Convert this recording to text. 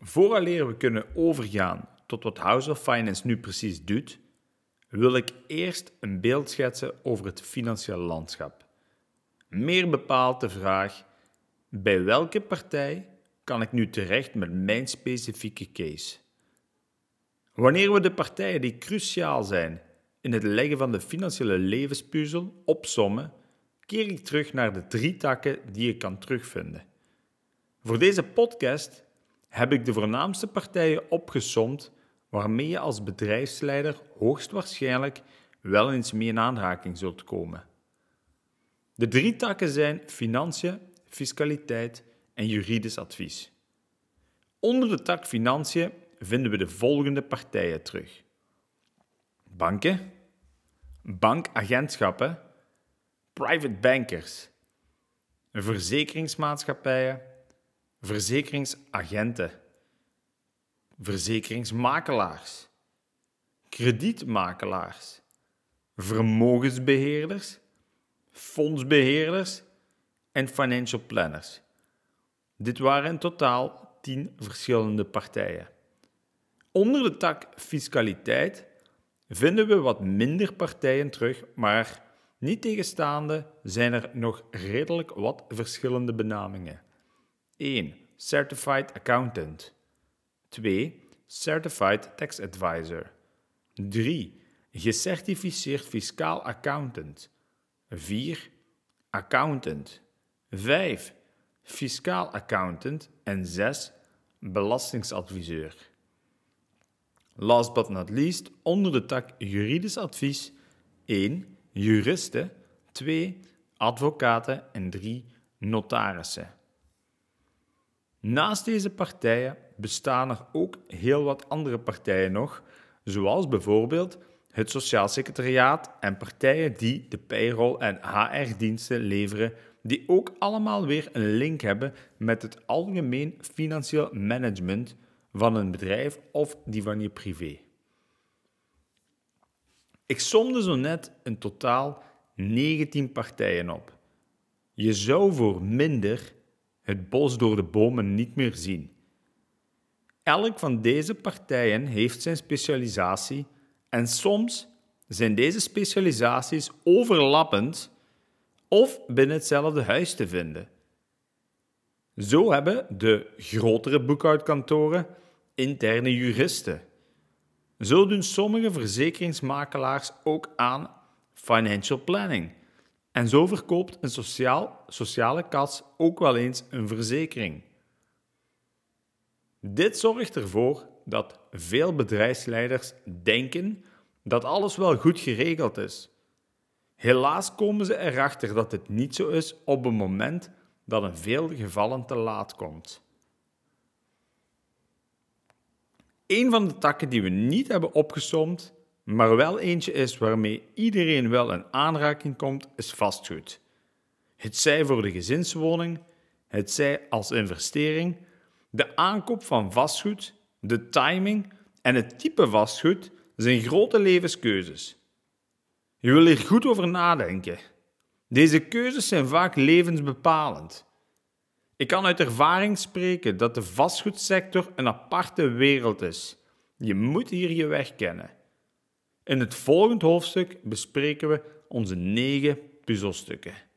Vooraleer we kunnen overgaan tot wat House of Finance nu precies doet, wil ik eerst een beeld schetsen over het financiële landschap. Meer bepaald de vraag: bij welke partij kan ik nu terecht met mijn specifieke case? Wanneer we de partijen die cruciaal zijn in het leggen van de financiële levenspuzzel opsommen, keer ik terug naar de drie takken die je kan terugvinden. Voor deze podcast heb ik de voornaamste partijen opgesomd waarmee je als bedrijfsleider hoogstwaarschijnlijk wel eens mee in aanraking zult komen. De drie takken zijn financiën, fiscaliteit en juridisch advies. Onder de tak financiën vinden we de volgende partijen terug: banken, bankagentschappen, private bankers, verzekeringsmaatschappijen, verzekeringsagenten, verzekeringsmakelaars, kredietmakelaars, vermogensbeheerders, fondsbeheerders en financial planners. Dit waren in totaal tien verschillende partijen. Onder de tak fiscaliteit vinden we wat minder partijen terug, maar niet tegenstaande zijn er nog redelijk wat verschillende benamingen. 1. Certified Accountant 2. Certified Tax Advisor 3. Gecertificeerd fiscaal accountant 4. Accountant 5. Fiscaal accountant en 6. Belastingsadviseur. Last but not least, onder de tak juridisch advies 1. Juristen 2. Advocaten en 3. Notarissen. Naast deze partijen bestaan er ook heel wat andere partijen nog, zoals bijvoorbeeld het Sociaal Secretariaat en partijen die de payroll- en HR-diensten leveren, die ook allemaal weer een link hebben met het algemeen financieel management van een bedrijf of die van je privé. Ik somde zo net een totaal 19 partijen op. Je zou voor minder het bos door de bomen niet meer zien. Elk van deze partijen heeft zijn specialisatie en soms zijn deze specialisaties overlappend of binnen hetzelfde huis te vinden. Zo hebben de grotere boekhoudkantoren interne juristen. Zo doen sommige verzekeringsmakelaars ook aan financial planning. En zo verkoopt een sociaal, sociale kas ook wel eens een verzekering. Dit zorgt ervoor dat veel bedrijfsleiders denken dat alles wel goed geregeld is. Helaas komen ze erachter dat het niet zo is op het moment dat in veel gevallen te laat komt. Een van de takken die we niet hebben opgesomd, maar wel eentje is waarmee iedereen wel in aanraking komt, is vastgoed. Het zij voor de gezinswoning, het zij als investering, de aankoop van vastgoed, de timing en het type vastgoed zijn grote levenskeuzes. Je wil hier goed over nadenken. Deze keuzes zijn vaak levensbepalend. Ik kan uit ervaring spreken dat de vastgoedsector een aparte wereld is. Je moet hier je weg kennen. In het volgende hoofdstuk bespreken we onze negen puzzelstukken.